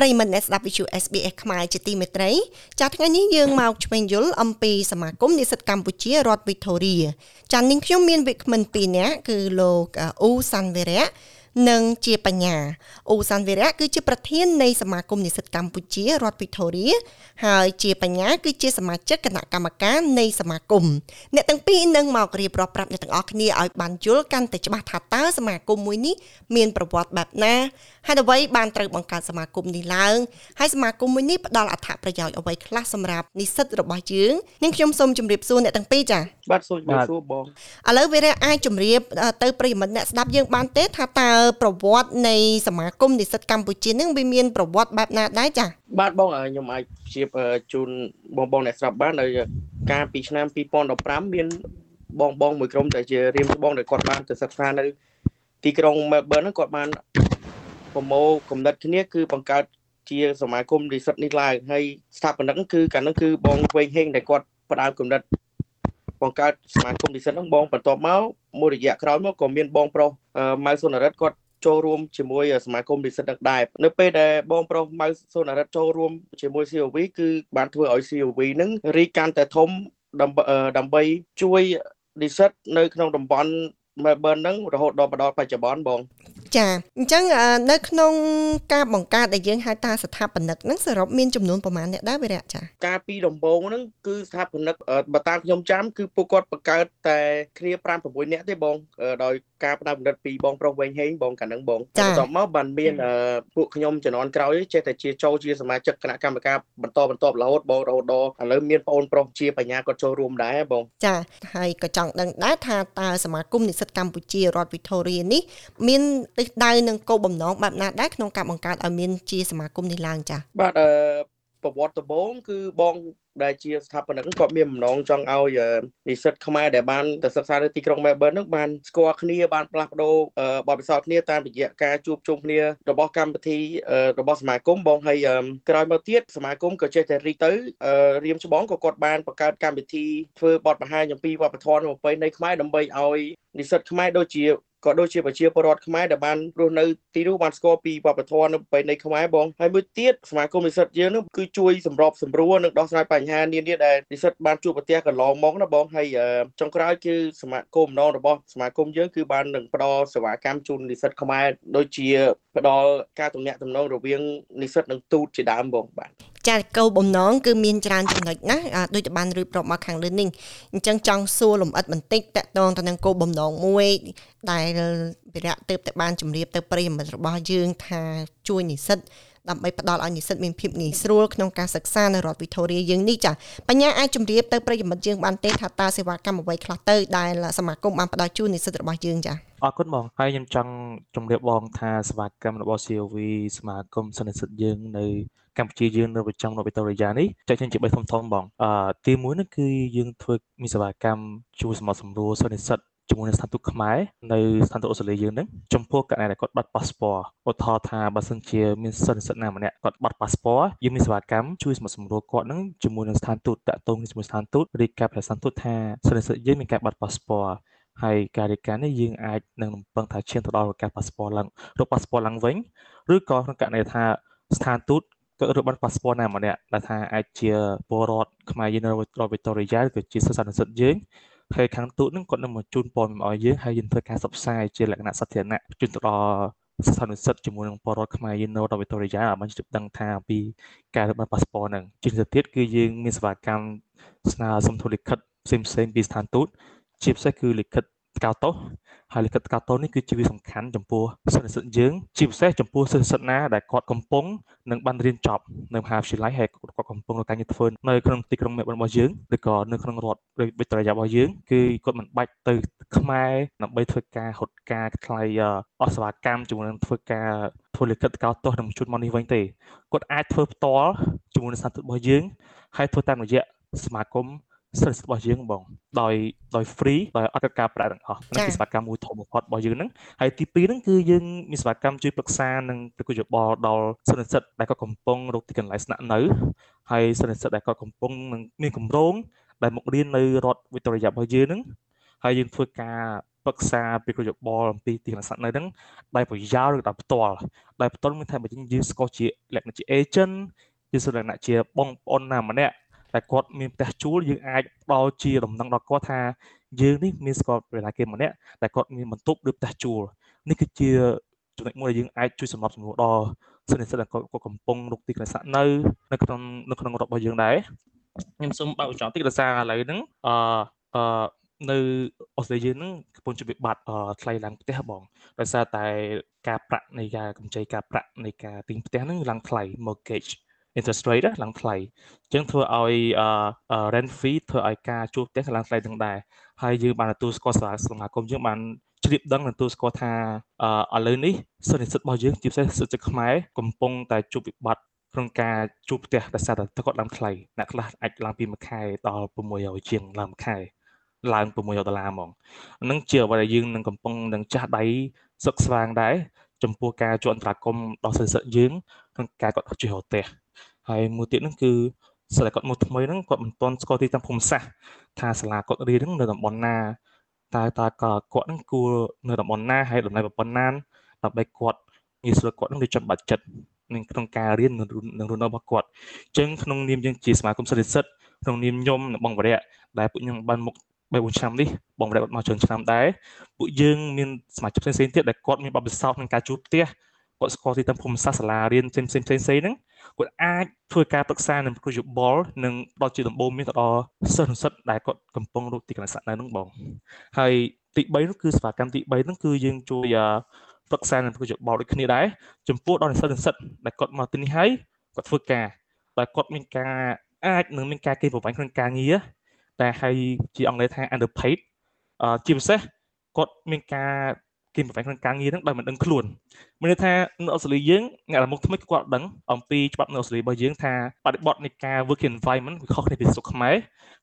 ប្រិយមិត្តអ្នកស្ដាប់ Visual SBS ខ្មែរជាទីមេត្រីចាថ្ងៃនេះយើងមកឆ្វេងយល់អំពីសមាគមនិស្សិតកម្ពុជារដ្ឋ Victoria ចានាងខ្ញុំមានវិក្កាមិន2នាក់គឺលោកអ៊ូសាន់វេរៈ និងជាបញ្ញាអូសានវីរៈគឺជាប្រធាននៃសមាគមនិស្សិតកម្ពុជារដ្ឋវីតូរីហើយជាបញ្ញាគឺជាសមាជិកគណៈកម្មការនៃសមាគមអ្នកទាំងពីរនឹងមករៀបរាប់ប្រាប់អ្នកទាំងអស់គ្នាឲ្យបានយល់កាន់តែច្បាស់ថាតើសមាគមមួយនេះមានប្រវត្តិបែបណាហើយអ្វីបានត្រូវបង្កើតសមាគមនេះឡើងហើយសមាគមមួយនេះផ្ដល់អត្ថប្រយោជន៍អ្វីខ្លះសម្រាប់និស្សិតរបស់យើងនឹងខ្ញុំសូមជម្រាបសួរអ្នកទាំងពីរចា៎បាទសូមជម្រាបសួរបងឥឡូវវីរៈអាចជម្រាបទៅប្រិយមិត្តអ្នកស្ដាប់យើងបានទេថាតើប្រវត្តិនៃសមាគមនិស្សិតកម្ពុជានឹងវាមានប្រវត្តិបែបណាដែរចា៎បាទបងខ្ញុំអាចជាជូនបងបងអ្នកស្ដាប់បាននៅកាលពីឆ្នាំ2015មានបងបងមួយក្រុមដែលជារៀមច្បងដែលគាត់បានទៅសិក្សានៅទីក្រុង Melbourne ហ្នឹងគាត់បានប្រមូលគំនិតគ្នា គឺបង្កើតជាសមាគមនិស្សិតនេះឡើងហើយស្ថាបនិកគឺកាលនោះគឺបងវែងហេងដែលគាត់ផ្ដើមគំនិត បង្កើតសមាគមនិស្សិតហ្នឹងបងបន្ទាប់មកមួយរយៈក្រោយមកក៏មានបងប្រុសម៉ៅសុនរិទ្ធគាត់ចូលរួមជាមួយសមាគមនិស្សិតដឹកដែរនៅពេលដែលបងប្រុសម៉ៅសុនរិទ្ធចូលរួមជាមួយ COV គឺបានធ្វើឲ្យ COV នឹងរីកកាន់តែធំដើម្បីជួយនិស្សិតនៅក្នុងតំបន់ Melbourne ហ្នឹងរហូតដល់បច្ចុប្បន្នបង ចាអញ្ចឹងនៅក្នុងការបង្កើតដែលយើងហៅថាស្ថាបនិកហ្នឹងសរុបមានចំនួនប្រមាណអ្នកដែរវិរៈចាការពីដំបូងហ្នឹងគឺស្ថាបនិកបើតាមខ្ញុំចាំគឺពួកគាត់បង្កើតតែគ្នា5 6នាក់ទេបងដោយ ការផ្ដាំកំណត់ពីបងប្រុសវែងហេងបងកានឹងបងបន្ទាប់មកបានមានពួកខ្ញុំជំនាន់ក្រោយចេះតែជាចូលជាសមាជិកគណៈកម្មការបន្តបន្តរហូតបងរហូតដល់ឥឡូវមានបងប្រុសជាបញ្ញាគាត់ចូលរួមដែរបងចាហើយក៏ចង់ដឹងដែរថាតើសមាគមនិស្សិតកម្ពុជារដ្ឋវីតូរីនេះមានទិសដៅនិងគោលបំណងបែបណាដែរក្នុងការបង្កើតឲ្យមានជាសមាគមនេះឡើងចាបាទអឺ ប្រវត្តិដំបូងគឺបងដែលជាស្ថាបនិកគាត់មានបំណងចង់ឲ្យនិស្សិតខ្មែរដែលបានទៅសិក្សានៅទីក្រុង Melbourne នឹងបានស្គាល់គ្នាបានផ្លាស់ប្ដូរបទពិសោធន៍គ្នាតាមរយៈការជួបជុំគ្នារបស់កម្មវិធីរបស់សមាគមបងហើយក្រោយមកទៀតសមាគមក៏ចេះតែរីកទៅរៀមច្បងក៏គាត់បានបង្កើតកម្មវិធីធ្វើបទបង្ហាញអំពីវប្បធម៌និងប្រពៃណីខ្មែរដើម្បីឲ្យនិស្សិតខ្មែរដូចជា ក៏ដូចជាប្រជាពលរដ្ឋខ្មែរដែលបានរស់នៅទីនោះបានស្គាល់ពីវប្បធម៌នៅប្រពៃណីខ្មែរបងហើយមួយទៀតសមាគមនិស្សិតយើងនោះគឺជួយសម្របសម្រួលនិងដោះស្រាយបញ្ហានានាដែលនិស្សិតបានជួបប្រទះកន្លងមកណាបងហើយចុងក្រោយគឺសមាគមម្ដងរបស់សមាគមយើងគឺបាននឹងផ្ដល់សេវាកម្មជូននិស្សិតខ្មែរដូចជាផ្ដល់ការទំនាក់ទំនងរវាងនិស្សិតនិងទូតជាដើមបងបាទចាគោលបំណងគឺមានច្រើនចំណុចណាដូចបានរៀបរាប់មកខាងលើនេះអញ្ចឹងចង់សួរលំអិតបន្តិចតកតងទៅនឹងគោលបំណងមួយដែលវិរៈទៅតែបានជម្រាបទៅប្រិយមិត្តរបស់យើងថាជួយនិស្សិត ដើម្បីផ្ដល់ឲ្យនិស្សិតមានភាពងាយស្រួលក្នុងការសិក្សានៅរដ្ឋវិទូរីយើងនេះចាបញ្ញាអាចជម្រាបទៅប្រិយមិត្តយើងបានទេថាតើសេវាកម្មអ្វីខ្លះទៅដែលសមាគមបានផ្ដល់ជូននិស្សិតរបស់យើងចាអរគុណបងហើយខ្ញុំចង់ជម្រាបបងថាសេវាកម្មរបស់ COV សមាគមសិស្សនិស្សិតយើងនៅកម្ពុជាយើងនៅប្រចាំនៅវីតូរីយ៉ានេះចែកចេញជា3ធំធំបងអឺទី1នោះគឺយើងធ្វើមានសេវាកម្មជួយសម្បត្តិសម្រួលសិស្សនិស្សិត ជាមួយនឹងស្ថានទូតខ្មែរនៅស្ថានទូតអូស្ត្រាលីយើងហ្នឹងចំពោះករណីដែលគាត់បាត់ប៉ាសពតឧទាហរណ៍ថាបើសិនជាមានសិស្សនិស្សិតណាម្នាក់គាត់បាត់ប៉ាសពតយើងមានសេវាកម្មជួយសម្បត្តិសម្រួលគាត់ហ្នឹងជាមួយនឹងស្ថានទូតតាក់ទងជាមួយស្ថានទូតរាយការណ៍ពីស្ថានទូតថាសិស្សនិស្សិតយើងមានការបាត់ប៉ាសពតហើយការរាយការណ៍នេះយើងអាចនឹងរំពឹងថាឈានទៅដល់ការប៉ាសពតឡើងរកប៉ាសពតឡើងវិញឬក៏ក្នុងករណីថាស្ថានទូតគាត់រកបានប៉ាសពតណាម្នាក់ដែលថាអាចជាពលរដ្ឋខ្មែរយើងនៅរដ្ឋវីតូរីយ៉ាក៏ជាសិស្សនិស្សិតយើង ហើយខាងទូតនឹងគាត់នឹងមកជូនព័ត៌មានឲ្យយើងហើយយើងធ្វើការផ្សព្វផ្សាយជាលក្ខណៈសាធារណៈជូនទៅដល់ស្ថាននិស្សិតជាមួយនឹងពលរដ្ឋខ្មែរយើងនៅរដ្ឋវីតូរីយ៉ាឲ្យបានជិះដឹងថាអំពីការរកបានប៉ាសពតហ្នឹងជាងទៅទៀតគឺយើងមានសេវាកម្មស្នើសុំធនលិខិតផ្សេងផ្សេងពីស្ថានទូតជាពិសេសគឺលិខិត ថ្កោលទោសហើយលិខិតថ្កោលទោសនេះគឺជាវាសំខាន់ចំពោះសិស្សនិស្សិតយើងជាពិសេសចំពោះសិស្សនិស្សិតណាដែលគាត់កំពុងនឹងបានរៀនចប់នៅមហាវិទ្យាល័យហើយគាត់កំពុងការងារធ្វើនៅក្នុងទីក្រុងរបស់យើងឬក៏នៅក្នុងរដ្ឋវិទ្យាល័យរបស់យើងគឺគាត់មិនបាច់ទៅខ្មែរដើម្បីធ្វើការហុតការថ្លៃអសវកម្មជាមួយនឹងធ្វើការធ្វើលិខិតថ្កោលទោសនឹងជួនមកនេះវិញទេគាត់អាចធ្វើផ្ទាល់ជាមួយនឹងសាស្ត្ររបស់យើងហើយធ្វើតាមរយៈសមាគម service របស់យើងបងដោយដោយ free ដោយអត់កិច្ចការប្រាក់ទាំងអស់ហ្នឹងគឺសេវាកម្មមួយធំបំផុតរបស់យើងហ្នឹងហើយទី2ហ្នឹងគឺយើងមានសេវាកម្មជួយប្រឹក្សានិងប្រគល់យោបល់ដល់សិស្សនិស្សិតដែលគាត់កំពុងរកទីកន្លែងស្នាក់នៅហើយសិស្សនិស្សិតដែលគាត់កំពុងនឹងមានកម្រងដែលមករៀននៅរដ្ឋវិទ្យាល័យរបស់យើងហ្នឹងហើយយើងធ្វើការប្រឹក្សាពីគោលយោបល់អំពីទីផ្សារនៅហ្នឹងដោយប្រយោលឬដោយផ្ទាល់ដោយផ្ទាល់មានថាបើយើងស្គាល់ជាលក្ខណៈជា agent ជាលក្ខណៈជាបងប្អូនណាម្នាក់ តែគាត់មានផ្ទះជួលយើងអាចផ្ដល់ជាដំណឹងដល់គាត់ថាយើងនេះមានស្គាល់ពេលណាគេម្នាក់តែគាត់មានបន្ទប់ឬផ្ទះជួលនេះគឺជាចំណុចមួយដែលយើងអាចជួយសម្របសម្រួលដល់សិស្សនិស្សិតដែលគាត់កំពុងរកទីកន្លែងសាក់នៅនៅក្នុងនៅក្នុងរបស់យើងដែរខ្ញុំសូមបើកបញ្ចប់តិចដោយសារឥឡូវហ្នឹងអឺអឺនៅអូស្ត្រាលីហ្នឹងកំពុងជាវិបត្តិថ្លៃឡើងផ្ទះបងដោយសារតែការប្រាក់នៃការកម្ចីការប្រាក់នៃការទិញផ្ទះហ្នឹងឡើងថ្លៃ mortgage interest rate ឡើងថ្លៃអញ្ចឹងធ្វើឲ្យ rent fee ធ្វើឲ្យការជួលផ្ទះឡើងថ្លៃទាំងដែរហើយយើងបានទទួលស្គាល់សមាគមយើងបានជ្រាបដឹងទទួលស្គាល់ថាឥឡូវនេះសិស្សនិស្សិតរបស់យើងជាពិសេសសិស្សចិត្តខ្មែរកំពុងតែជួបវិបត្តិក្នុងការជួបផ្ទះដោយសារតែទឹកគាត់ឡើងថ្លៃអ្នកខ្លះអាចឡើងពីមួយខែដល់600ជាងឡើងមួយខែឡើង600ដុល្លារហ្មងហ្នឹងជាអ្វីដែលយើងនឹងកំពុងនឹងចាស់ដៃសឹកស្វាងដែរចំពោះការជួអន្តរាគមដល់សិស្សយើងក្នុងការគាត់ជិះរកផ្ទះ ហើយមួយទៀតហ្នឹងគឺសិស្សគាត់មកថ្មីហ្នឹងគាត់មិនទាន់ស្គាល់ទីតាំងភូមិសាស្ត្រថាសាលាគាត់រៀនហ្នឹងនៅតំបន់ណាតើតើគាត់ហ្នឹងគួរនៅតំបន់ណាហើយតម្លៃប៉ុណ្ណាដើម្បីគាត់ងាយស្រួលគាត់នឹងរៀបចំបាច់ចិត្តនឹងក្នុងការរៀននឹងរស់នៅរបស់គាត់អញ្ចឹងក្នុងនាមយើងជាសមាគមសិទ្ធិសិទ្ធក្នុងនាមខ្ញុំនិងបងវរៈដែលពួកខ្ញុំបានមុខ3 4ឆ្នាំនេះបងវរៈគាត់មកច្រើនឆ្នាំដែរពួកយើងមានសមាជិកផ្សេងៗទៀតដែលគាត់មានបទពិសោធន៍ក្នុងការជួបផ្ទះ គាត់ស្គាល់ទីតាំងភូមិសាស្ត្រសាលារៀនផ្សេងផ្សេងផ្សេងផ្សេងហ្នឹងគាត់អាចធ្វើការប្រឹក្សានឹងគ្រូយោបល់និងផ្ដល់ជាដំបូន្មានទៅដល់សិស្សនិស្សិតដែលគាត់កំពុងរកទីកន្លែងសាក់នៅហ្នឹងបងហើយទី3នោះគឺសេវាកម្មទី3ហ្នឹងគឺយើងជួយប្រឹក្សានឹងគ្រូយោបល់ដូចគ្នាដែរចំពោះដល់និស្សិតនិស្សិតដែលគាត់មកទីនេះហើយគាត់ធ្វើការតែគាត់មានការអាចនឹងមានការគេប្រវែងក្នុងការងារតែហើយជាអង់គ្លេសថា underpaid ជាពិសេសគាត់មានការ គេប្រវែងក្នុងការងារហ្នឹងដោយមិនដឹងខ្លួនមានន័យថានៅអូស្ត្រាលីយើងអ្នកមុខថ្មីគាត់ដឹងអំពីច្បាប់នៅអូស្ត្រាលីរបស់យើងថាបរិបទនៃការ working environment វាខុសគ្នាពីស្រុកខ្មែរ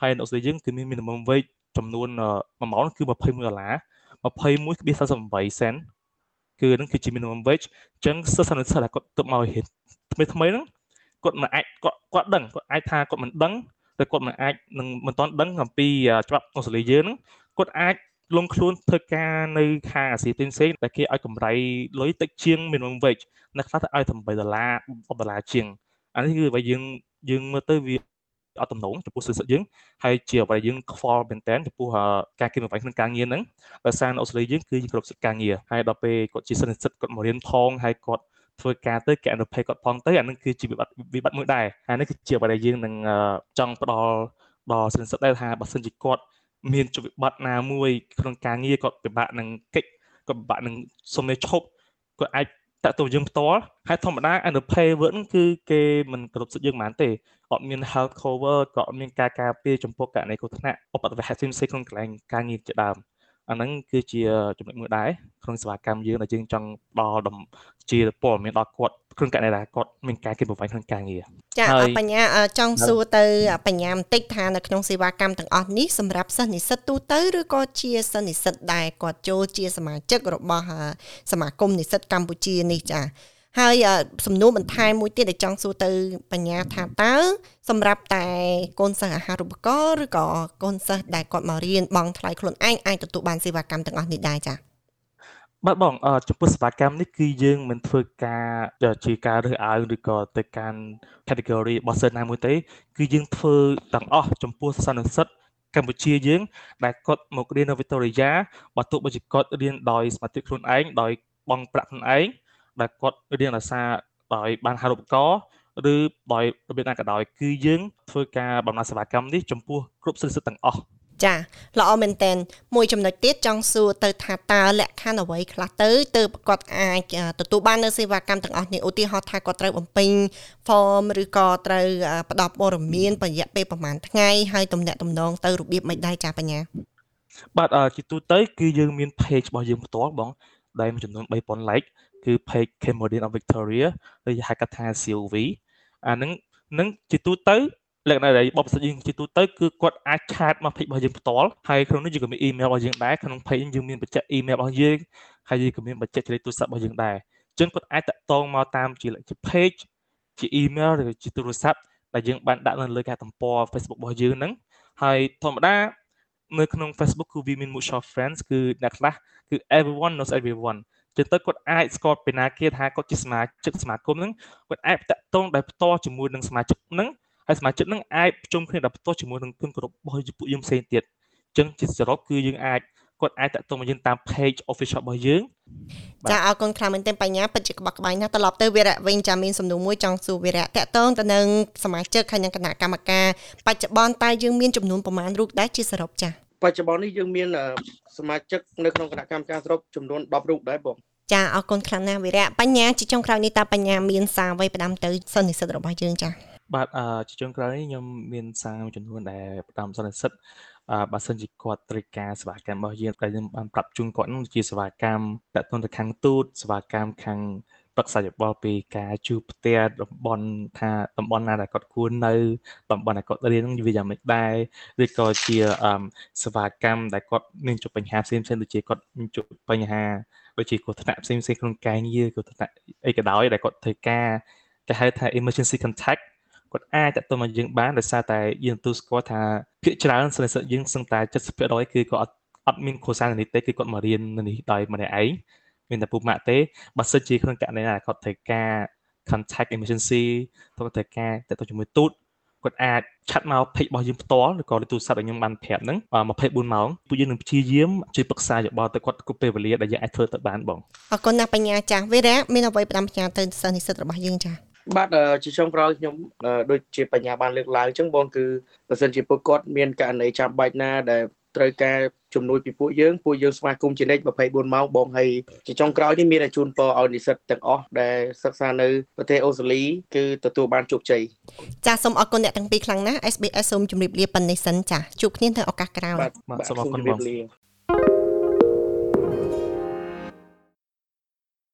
ហើយនៅអូស្ត្រាលីយើងគឺមាន minimum wage ចំនួន1ម៉ោងគឺ21ដុល្លារ21.48 cent គឺនឹងគឺជា minimum wage អញ្ចឹងសិស្សនិស្សិតដែលគាត់ទៅមករៀនថ្មីថ្មីហ្នឹងគាត់មិនអាចគាត់គាត់ដឹងគាត់អាចថាគាត់មិនដឹងតែគាត់មិនអាចនឹងមិនទាន់ដឹងអំពីច្បាប់អូស្ត្រាលីយើងហ្នឹងគាត់អាច លងខ្លួនធ្វើការនៅខាងអាស៊ីផ្សេងៗតែគេឲ្យកម្រៃលុយតិចជាង minimum wage នៅខ្លះទៅឲ្យ8ដុល្លារ10ដុល្លារជាងអានេះគឺអ្វីយើងយើងមើលទៅវាអត់តំណងចំពោះសិស្សយើងហើយជាអ្វីយើងខ្វល់មែនតើចំពោះការគិតបំផាញក្នុងការងារហ្នឹងដោយសារនៅអូស្ត្រាលីយើងគឺយើងគ្រប់សិទ្ធិការងារហើយដល់ពេលគាត់ជាសិស្សនិស្សិតគាត់មករៀនផងហើយគាត់ធ្វើការទៅគេអនុភ័យគាត់ផងទៅអានឹងគឺជាវិបត្តិវិបត្តិមួយដែរអានេះគឺជាអ្វីដែលយើងនឹងចង់ផ្ដល់ដល់សិស្សនិស្សិតដែរថាបើសិនជាគាត់ មានចវិបត្តិណាមួយក្នុងការងារគាត់ពិបាកនឹងកិច្ចគាត់ពិបាកនឹងសុំឲ្យឈប់គាត់អាចតាក់ទងយើងផ្ទាល់ហើយធម្មតា underpay work គឺគេមិនគ្រប់សិទ្ធិយើងហ្មងទេអត់មាន health cover ក៏អត់មានការការពារចំពោះករណីគ្រោះថ្នាក់ឧបទ្ទវហេតុផ្សេងៗក្នុងកន្លែងការងារជាដើម អាហ្នឹងគឺជាចំណុចមួយដែរក្នុងសេវាកម្មយើងដែលយើងចង់ដល់ជាព័ត៌មានដល់គាត់ក្នុងករណីដែលគាត់មានការគិតប្រវែងក្នុងការងារចាបញ្ញាចង់សួរទៅបញ្ញាបន្តិចថានៅក្នុងសេវាកម្មទាំងអស់នេះសម្រាប់សិស្សនិស្សិតទូទៅឬក៏ជាសិស្សនិស្សិតដែលគាត់ចូលជាសមាជិករបស់សមាគមនិស្សិតកម្ពុជានេះចា ហើយសំណួរបន្ថែមមួយទៀតដែលចង់សួរទៅបញ្ញាថាតើសម្រាប់តែកូនសិស្សអាហារូបករណ៍ឬក៏កូនសិស្សដែលគាត់មករៀនបង់ថ្លៃខ្លួនឯងអាចទទួលបានសេវាកម្មទាំងអស់នេះដែរចា៎បាទបងចំពោះសេវាកម្មនេះគឺយើងមិនធ្វើការជាការរើសអើងឬក៏ទៅកាន់ category របស់សិស្សណាមួយទេ គឺយើងធ្វើទាំងអស់ចំពោះសិស្សនិស្សិតកម្ពុជាយើង ដែលគាត់មករៀននៅ Victoria បើទោះបីជាគាត់រៀនដោយសមត្ថភាពខ្លួនឯងដោយបង់ប្រាក់ខ្លួនឯង ដែលគាត់រៀនអាសាដោយបានហៅឧបករណ៍ឬដោយរបៀបណាក៏ដោយគឺយើងធ្វើការបំណសេវាកម្មនេះចំពោះគ្រប់សិទ្ធិទាំងអស់ចាល្អមែនតើមួយចំណុចទៀតចង់សួរទៅថាតើលក្ខខណ្ឌអ្វីខ្លះទៅទើបគាត់អាចទទួលបាននៅសេវាកម្មទាំងអស់នេះឧទាហរណ៍ថាគាត់ត្រូវបំពេញ form ឬក៏ត្រូវផ្ដល់ព័ត៌មានរយៈពេលប្រហែលថ្ងៃហើយទំនាក់ទំនងទៅរបៀបមិនដែរចាបញ្ញាបាទជាទូទៅគឺយើងមាន page របស់យើងផ្ទាល់បងដែលមានចំនួន3000 like គឺ page Cambodian of Victoria ឬហៅកាត់ថា COV អានឹងនឹងជាទូទៅលក្ខណៈដែលបបសិទ្ធយើងជាទូទៅគឺគាត់អាចឆាតមក page របស់យើងផ្ទាល់ហើយក្នុងនោះយើងក៏មាន email របស់យើងដែរក្នុង page យើងមានបញ្ជាក់ email របស់យើងហើយយើងក៏មានបញ្ជាក់លេខទូរស័ព្ទរបស់យើងដែរអញ្ចឹងគាត់អាចតាក់ទងមកតាមជាជា page ជា email ឬជាទូរស័ព្ទដែលយើងបានដាក់នៅលើការទំព័រ Facebook របស់យើងហ្នឹងហើយធម្មតានៅក្នុង Facebook គឺវាមាន mutual friends គឺអ្នកខ្លះគឺ everyone knows everyone ចឹងទៅគាត់អាចស្គាល់ពីណាគេថាគាត់ជាសមាជិកសមាគមហ្នឹងគាត់អាចតាក់ទងដោយផ្ទាល់ជាមួយនឹងសមាជិកហ្នឹងហើយសមាជិកហ្នឹងអាចប្រជុំគ្នាដោយផ្ទាល់ជាមួយនឹងគុណគោរពរបស់ពួកយើងផ្សេងទៀតចឹងជាសរុបគឺយើងអាចគាត់អាចតាក់ទងមកយើងតាម page official របស់យើងចាអរគុណខ្លាំងមែនទែនបញ្ញាពិតជាក្បោះក្បាយណាស់ត្រឡប់ទៅវីរៈវិញចាមានសំណួរមួយចង់សួរវីរៈតាក់ទងទៅនឹងសមាជិកហើយនឹងគណៈកម្មការបច្ចុប្បន្នតើយើងមានចំនួនប្រមាណរូបដែរជាសរុបចា បច្ចុប្បន្ននេះយើងមានសមាជិកនៅក្នុងគណៈកម្មការសរុបចំនួន10រូបដែរបងចាអរគុណខ្លាំងណាស់វីរៈបញ្ញាជាចុងក្រោយនេះតើបញ្ញាមានសារអ្វីផ្ដាំទៅសិស្សនិស្សិតរបស់យើងចាបាទអឺជាចុងក្រោយនេះខ្ញុំមានសារចំនួនដែលផ្ដាំសិស្សនិស្សិតអឺបើសិនជាគាត់ត្រូវការសេវាកម្មរបស់យើងដែលយើងបានប្រាប់ជូនគាត់នោះជាសេវាកម្មតទៅទៅខាងទូតសេវាកម្មខាង ប្រឹក្សាយោបល់ពីការជួបផ្ទះតំបន់ថាតំបន់ណាដែលគាត់គួរនៅតំបន់ដែលគាត់រៀននឹងវាយ៉ាងម៉េចដែរឬក៏ជាសេវាកម្មដែលគាត់មានជួបបញ្ហាផ្សេងផ្សេងដូចជាគាត់មានជួបបញ្ហាដូចជាគ្រោះថ្នាក់ផ្សេងផ្សេងក្នុងការងារគ្រោះថ្នាក់អីក៏ដោយដែលគាត់ត្រូវការគេហៅថា emergency contact គាត់អាចតទៅមកយើងបានដោយសារតែយើងទទួលស្គាល់ថាភាគច្រើនសិស្សយើងសឹងតែ70%គឺគាត់អត់អត់មានគ្រួសារនេះទេគឺគាត់មករៀននេះដោយម្នាក់ឯង មានតែពុកម៉ាក់ទេបើសិនជាក្នុងករណីណាគាត់ត្រូវការ contact emergency គាត់ត្រូវការទៅជាមួយទូតគាត់អាចឆាត់មក page របស់យើងផ្ទាល់ឬក៏ទូរស័ព្ទឲ្យខ្ញុំបានប្រាប់ហ្នឹង24ម៉ោងពួកយើងនឹងព្យាយាមជួយប្រឹក្សាយោបល់ទៅគាត់គ្រប់ពេលវេលាដែលយើងអាចធ្វើទៅបានបងអរគុណណាស់បញ្ញាចាស់វីរៈមានអ្វីផ្ដាំបញ្ញាទៅសិស្សនិស្សិតរបស់យើងចាស់បាទជាចុងក្រោយខ្ញុំដូចជាបញ្ញាបានលើកឡើងអញ្ចឹងបងគឺបើសិនជាពួកគាត់មានករណីចាំបាច់ណាដែល ត្រូវការជំនួយពីពួកយើងពួកយើងស្វាគមន៍ជានិច្ច24ម៉ោងបងហើយជាចុងក្រោយនេះមានតែជូនពរឲ្យនិស្សិតទាំងអស់ដែលសិក្សានៅប្រទេសអូស្ត្រាលីគឺទទួលបានជោគជ័យចាសសូមអរគុណអ្នកទាំងពីរខ្លាំងណាស់ SBS សូមជម្រាបលាប៉ុណ្ណេះសិនចាសជួបគ្នានៅឱកាសក្រោយបាទសូមអរគុណបង